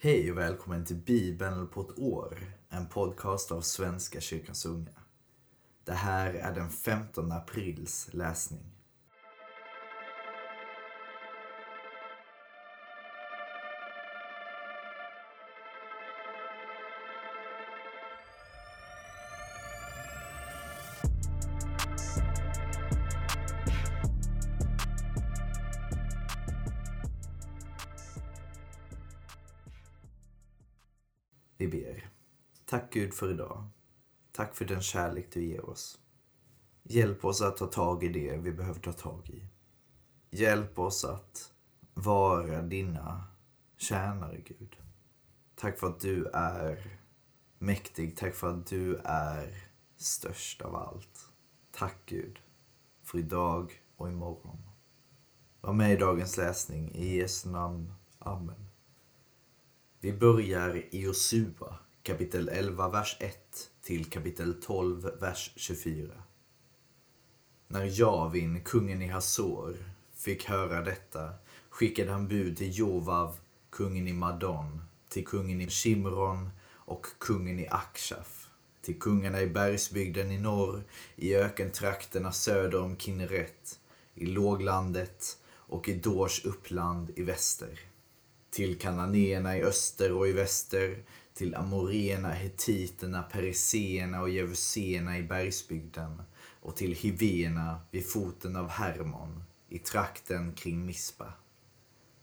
Hej och välkommen till Bibeln på ett år, en podcast av Svenska kyrkans unga. Det här är den 15 aprils läsning. Ber. Tack Gud för idag. Tack för den kärlek du ger oss. Hjälp oss att ta tag i det vi behöver ta tag i. Hjälp oss att vara dina tjänare, Gud. Tack för att du är mäktig. Tack för att du är störst av allt. Tack Gud för idag och imorgon. Var med i dagens läsning. I Jesu namn. Amen. Vi börjar i Josua kapitel 11, vers 1 till kapitel 12, vers 24. När Javin, kungen i Hazor, fick höra detta skickade han bud till Jovav, kungen i Madon, till kungen i Shimron och kungen i Akshaf, till kungarna i bergsbygden i norr, i ökentrakterna söder om Kinneret, i låglandet och i Dors uppland i väster till kananéerna i öster och i väster, till amoréerna, hetiterna, periseerna och jevuséerna i bergsbygden och till hivéerna vid foten av Hermon i trakten kring Mispa.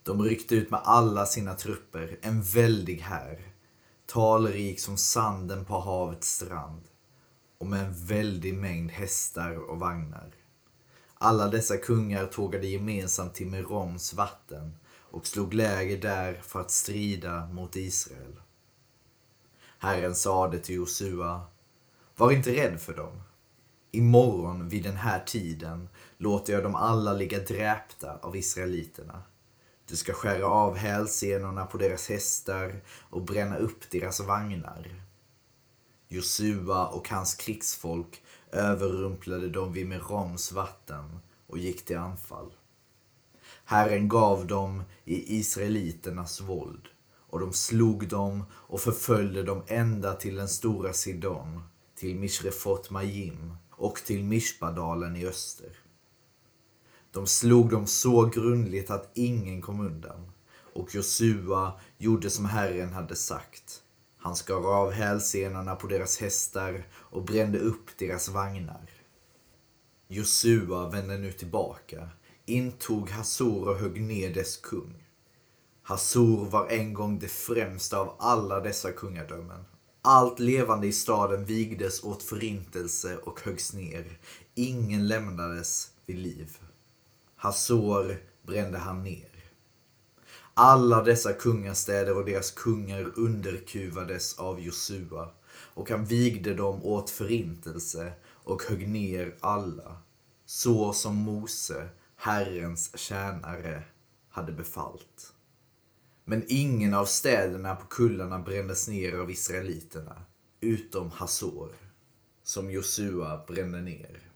De ryckte ut med alla sina trupper, en väldig här, talrik som sanden på havets strand och med en väldig mängd hästar och vagnar. Alla dessa kungar tågade gemensamt till Meroms vatten och slog läger där för att strida mot Israel. Herren sade till Josua, var inte rädd för dem. Imorgon vid den här tiden låter jag dem alla ligga dräpta av israeliterna. Du ska skära av hälsenorna på deras hästar och bränna upp deras vagnar. Josua och hans krigsfolk överrumplade dem vid Meroms vatten och gick till anfall. Herren gav dem i israeliternas våld och de slog dem och förföljde dem ända till den stora Sidon, till Mishrefot Majim och till Mishpadalen i öster. De slog dem så grundligt att ingen kom undan och Josua gjorde som Herren hade sagt. Han skar av hälsenorna på deras hästar och brände upp deras vagnar. Josua vände nu tillbaka intog Hasor och högg ner dess kung. Hasor var en gång det främsta av alla dessa kungadömen. Allt levande i staden vigdes åt förintelse och höggs ner. Ingen lämnades vid liv. Hasor brände han ner. Alla dessa kungastäder och deras kungar underkuvades av Josua och han vigde dem åt förintelse och högg ner alla, så som Mose Herrens tjänare hade befallt. Men ingen av städerna på kullarna brändes ner av israeliterna, utom Hazor, som Josua brände ner.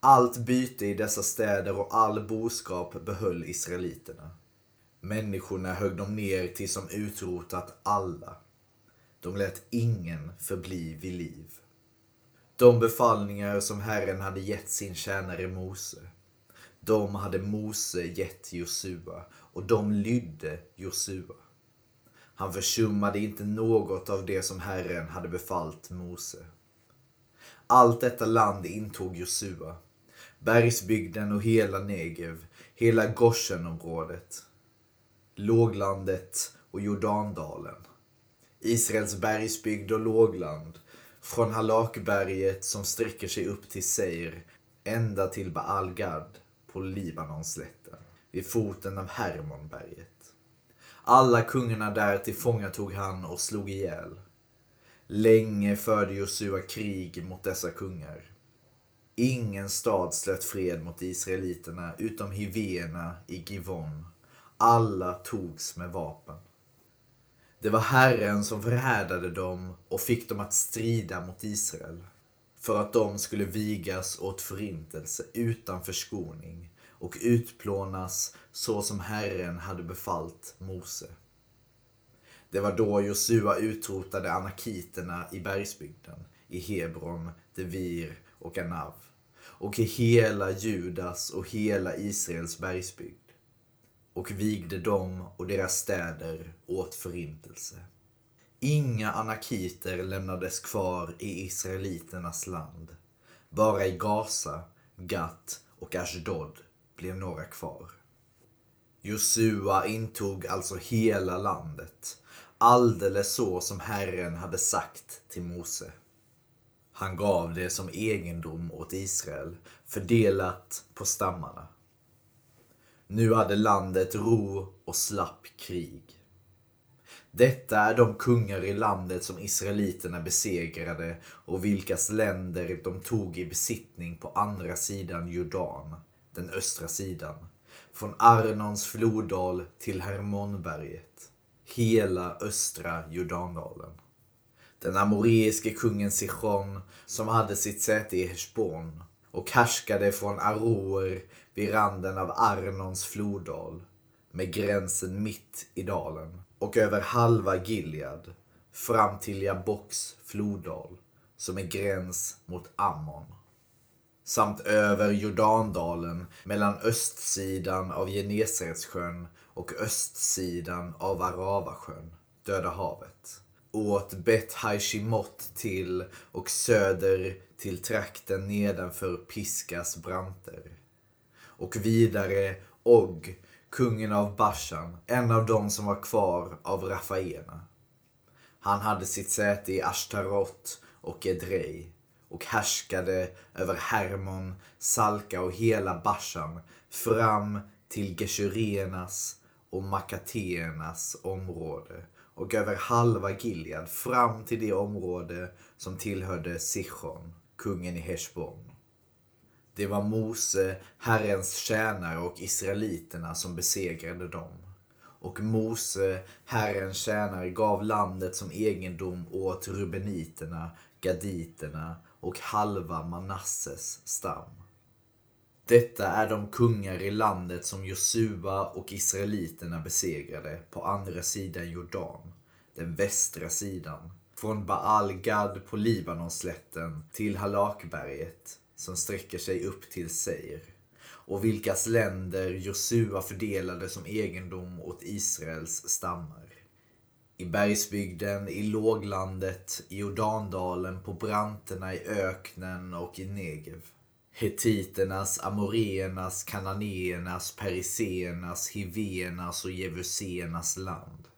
Allt byte i dessa städer och all boskap behöll israeliterna. Människorna högg de ner till som utrotat alla. De lät ingen förbli vid liv. De befallningar som Herren hade gett sin tjänare Mose de hade Mose gett Josua och de lydde Josua. Han försummade inte något av det som Herren hade befallt Mose. Allt detta land intog Josua. Bergsbygden och hela Negev, hela Goshenområdet, låglandet och Jordandalen. Israels bergsbygd och lågland, från Halakberget som sträcker sig upp till Seir, ända till Baal-Gad på Libanonslätten, vid foten av Hermonberget. Alla kungarna där tillfångatog han och slog ihjäl. Länge förde Josua krig mot dessa kungar. Ingen stad slöt fred mot israeliterna utom Hivena i Givon. Alla togs med vapen. Det var Herren som förhärdade dem och fick dem att strida mot Israel för att de skulle vigas åt förintelse utan förskoning och utplånas så som Herren hade befallt Mose. Det var då Josua utrotade anakiterna i bergsbygden, i Hebron, Devir och Anav och i hela Judas och hela Israels bergsbygd och vigde dem och deras städer åt förintelse. Inga anakiter lämnades kvar i israeliternas land. Bara i Gaza, Gat och Ashdod blev några kvar. Josua intog alltså hela landet, alldeles så som Herren hade sagt till Mose. Han gav det som egendom åt Israel, fördelat på stammarna. Nu hade landet ro och slapp krig. Detta är de kungar i landet som israeliterna besegrade och vilkas länder de tog i besittning på andra sidan Jordan, den östra sidan. Från Arnons floddal till Hermonberget. Hela östra Jordandalen. Den amoreiske kungen Sichon som hade sitt säte i Heshbon och härskade från Aroer vid randen av Arnons floddal med gränsen mitt i dalen och över halva Gilead fram till Jaboks floddal som är gräns mot Ammon. Samt över Jordandalen mellan östsidan av Genesaretsjön och östsidan av Aravasjön, Döda havet. Åt Bet Haishimot till och söder till trakten nedanför Piskas branter. Och vidare Og kungen av Bashan, en av de som var kvar av Rafaena. Han hade sitt säte i Ashtarot och Edrei och härskade över Hermon, Salka och hela Bashan fram till Geshurenas och Makateernas område och över halva Gilead fram till det område som tillhörde Sichon, kungen i Heshbon. Det var Mose, Herrens tjänare och israeliterna som besegrade dem. Och Mose, Herrens tjänare, gav landet som egendom åt rubeniterna, gaditerna och halva Manasses stam. Detta är de kungar i landet som Josua och israeliterna besegrade på andra sidan Jordan, den västra sidan. Från Baal Gad på Libanonslätten till Halakberget som sträcker sig upp till Seir och vilkas länder Josua fördelade som egendom åt Israels stammar. I bergsbygden, i låglandet, i Jordandalen, på branterna, i öknen och i Negev. Hetiternas, amoreernas, kananéernas, periseernas, hiveernas och jevuséernas land.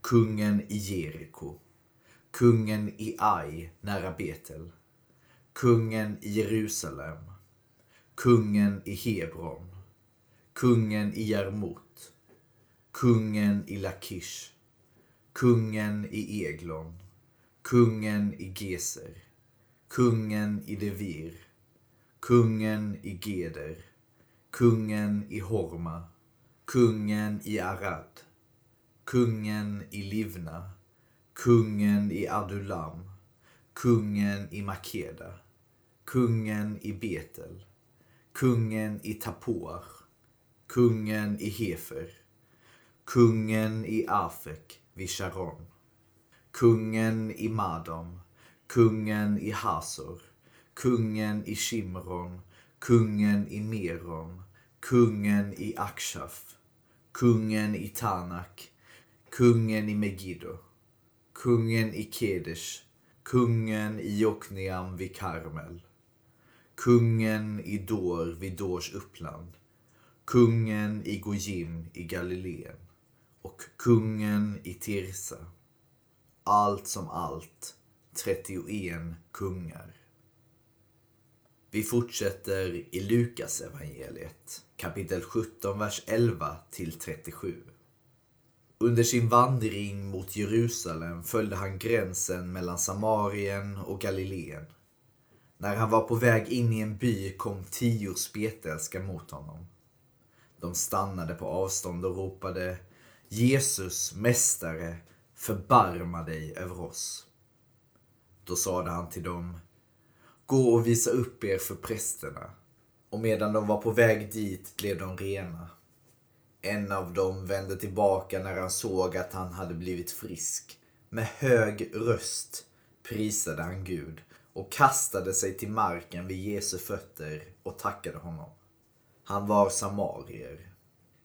Kungen i Jeriko. Kungen i Ai, nära Betel kungen i Jerusalem, kungen i Hebron, kungen i Jarmut, kungen i Lakish, kungen i Eglon, kungen i Geser, kungen i Devir, kungen i Geder, kungen i Horma, kungen i Arad, kungen i Livna, kungen i Adulam, kungen i Makeda, kungen i Betel, kungen i Tapoar, kungen i Hefer, kungen i Afek vid Sharon, kungen i Madom, kungen i Hasor, kungen i Shimron, kungen i Meron, kungen i Akshaf, kungen i Tanak, kungen i Megiddo, kungen i Kedesh, kungen i Jokneam vid Karmel, kungen i Dor vid Dors uppland, kungen i Gojim i Galileen och kungen i Tirsa. Allt som allt 31 kungar. Vi fortsätter i Lukas evangeliet kapitel 17, vers 11 till 37. Under sin vandring mot Jerusalem följde han gränsen mellan Samarien och Galileen. När han var på väg in i en by kom tio spetälska mot honom. De stannade på avstånd och ropade Jesus, Mästare, förbarma dig över oss. Då sade han till dem Gå och visa upp er för prästerna. Och medan de var på väg dit blev de rena. En av dem vände tillbaka när han såg att han hade blivit frisk. Med hög röst prisade han Gud och kastade sig till marken vid Jesu fötter och tackade honom. Han var samarier.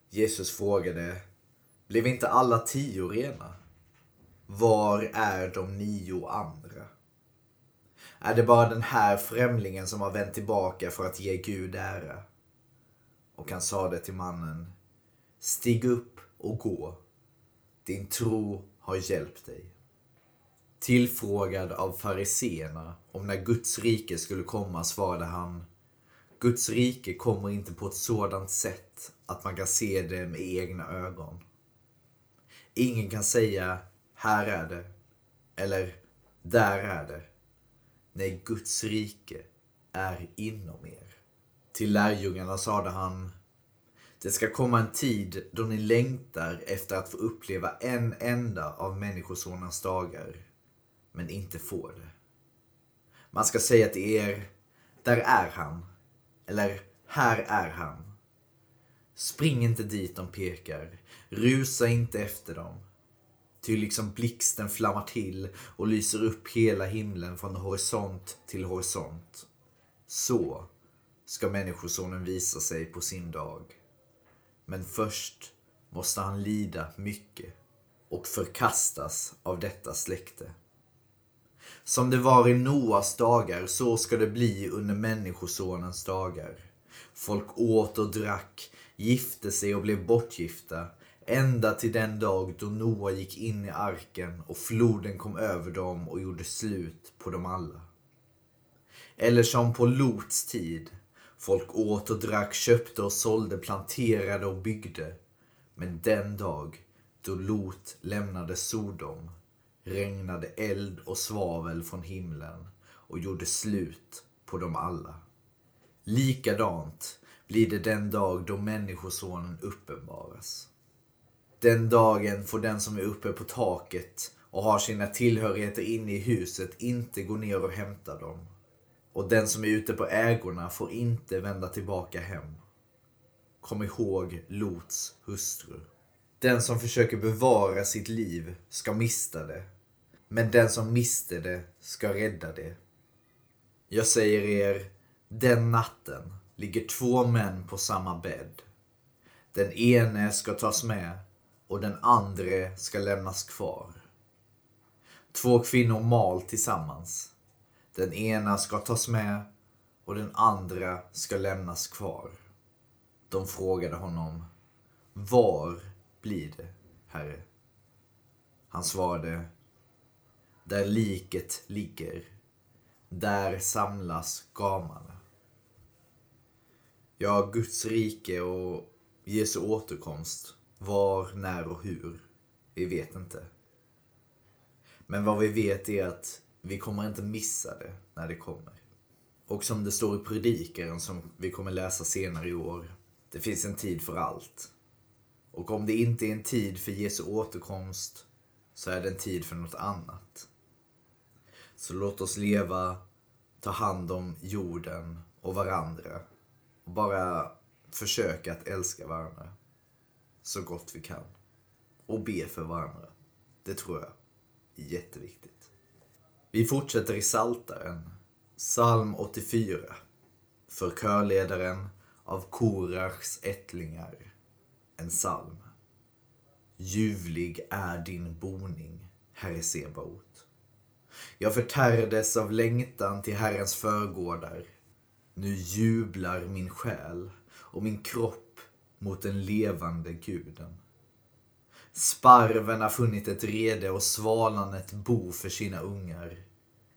Jesus frågade, blev inte alla tio rena? Var är de nio andra? Är det bara den här främlingen som har vänt tillbaka för att ge Gud ära? Och han sade till mannen, stig upp och gå. Din tro har hjälpt dig. Tillfrågad av fariseerna om när Guds rike skulle komma svarade han Guds rike kommer inte på ett sådant sätt att man kan se det med egna ögon. Ingen kan säga här är det eller där är det. Nej, Guds rike är inom er. Till lärjungarna sade han det ska komma en tid då ni längtar efter att få uppleva en enda av Människosonens dagar, men inte får det. Man ska säga till er, där är han, eller här är han. Spring inte dit de pekar, rusa inte efter dem. Ty liksom blixten flammar till och lyser upp hela himlen från horisont till horisont. Så ska Människosonen visa sig på sin dag. Men först måste han lida mycket och förkastas av detta släkte. Som det var i Noas dagar, så ska det bli under Människosonens dagar. Folk åt och drack, gifte sig och blev bortgifta, ända till den dag då Noa gick in i arken och floden kom över dem och gjorde slut på dem alla. Eller som på Lots tid, Folk åt och drack, köpte och sålde, planterade och byggde. Men den dag då Lot lämnade Sodom regnade eld och svavel från himlen och gjorde slut på dem alla. Likadant blir det den dag då Människosonen uppenbaras. Den dagen får den som är uppe på taket och har sina tillhörigheter inne i huset inte gå ner och hämta dem. Och den som är ute på ägorna får inte vända tillbaka hem. Kom ihåg Lots hustru. Den som försöker bevara sitt liv ska mista det. Men den som mister det ska rädda det. Jag säger er, den natten ligger två män på samma bädd. Den ene ska tas med och den andra ska lämnas kvar. Två kvinnor mal tillsammans. Den ena ska tas med och den andra ska lämnas kvar. De frågade honom, var blir det, Herre? Han svarade, där liket ligger, där samlas gamarna. Ja, Guds rike och Jesu återkomst, var, när och hur, vi vet inte. Men vad vi vet är att vi kommer inte missa det när det kommer. Och som det står i predikaren som vi kommer läsa senare i år. Det finns en tid för allt. Och om det inte är en tid för Jesu återkomst så är det en tid för något annat. Så låt oss leva, ta hand om jorden och varandra. Och bara försöka att älska varandra så gott vi kan. Och be för varandra. Det tror jag är jätteviktigt. Vi fortsätter i Saltaren, psalm 84. För körledaren av Korachs ättlingar. En psalm. Ljuvlig är din boning, Herre Sebaot. Jag förtärdes av längtan till Herrens förgårdar. Nu jublar min själ och min kropp mot den levande guden. Sparven har funnit ett rede och svalan ett bo för sina ungar.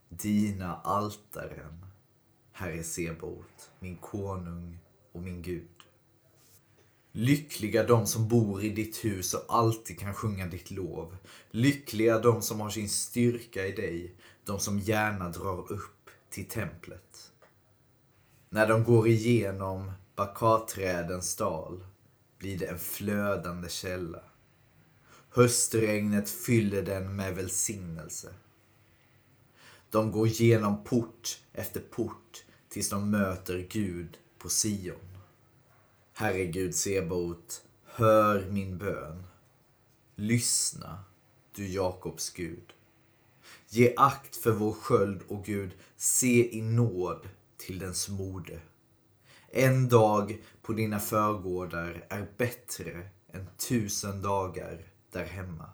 Dina altaren, Herre Sebaot, min konung och min Gud. Lyckliga de som bor i ditt hus och alltid kan sjunga ditt lov. Lyckliga de som har sin styrka i dig, de som gärna drar upp till templet. När de går igenom bakatträdens dal blir det en flödande källa. Höstregnet fyller den med välsignelse. De går genom port efter port tills de möter Gud på Sion. Herregud Sebaot, Hör min bön. Lyssna, du Jakobs Gud. Ge akt för vår sköld, och Gud, se i nåd till dens mode. En dag på dina förgårdar är bättre än tusen dagar där hemma.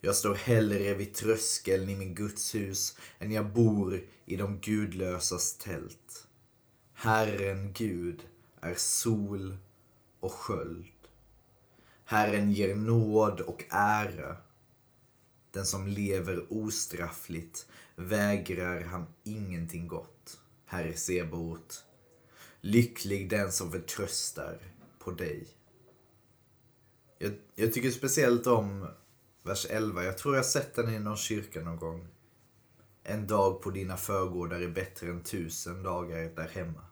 Jag står hellre vid tröskeln i min Guds hus än jag bor i de gudlösas tält. Herren Gud är sol och sköld. Herren ger nåd och ära. Den som lever ostraffligt vägrar han ingenting gott. Herre Sebaot. Lycklig den som förtröstar på dig. Jag, jag tycker speciellt om vers 11. Jag tror jag sett den i någon kyrka någon gång. En dag på dina förgårdar är bättre än tusen dagar där hemma.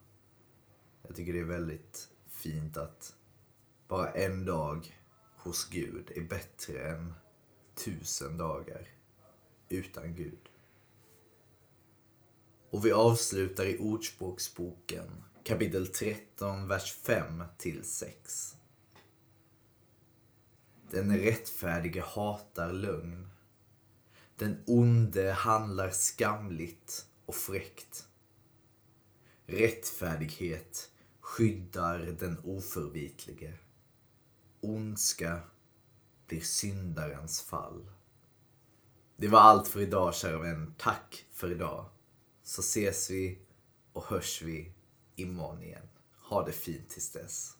Jag tycker det är väldigt fint att bara en dag hos Gud är bättre än tusen dagar utan Gud. Och vi avslutar i Ordspråksboken kapitel 13, vers 5 till 6. Den rättfärdige hatar lögn. Den onde handlar skamligt och fräckt. Rättfärdighet skyddar den oförvitlige. Ondska blir syndarens fall. Det var allt för idag kära vän. Tack för idag. Så ses vi och hörs vi imorgon igen. Ha det fint tills dess.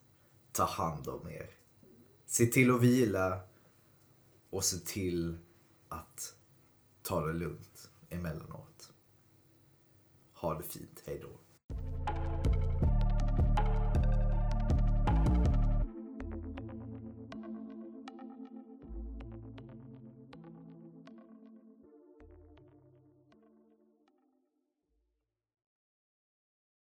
Ta hand om er. Se till att vila och se till att ta det lugnt emellanåt. Ha det fint. Hej då.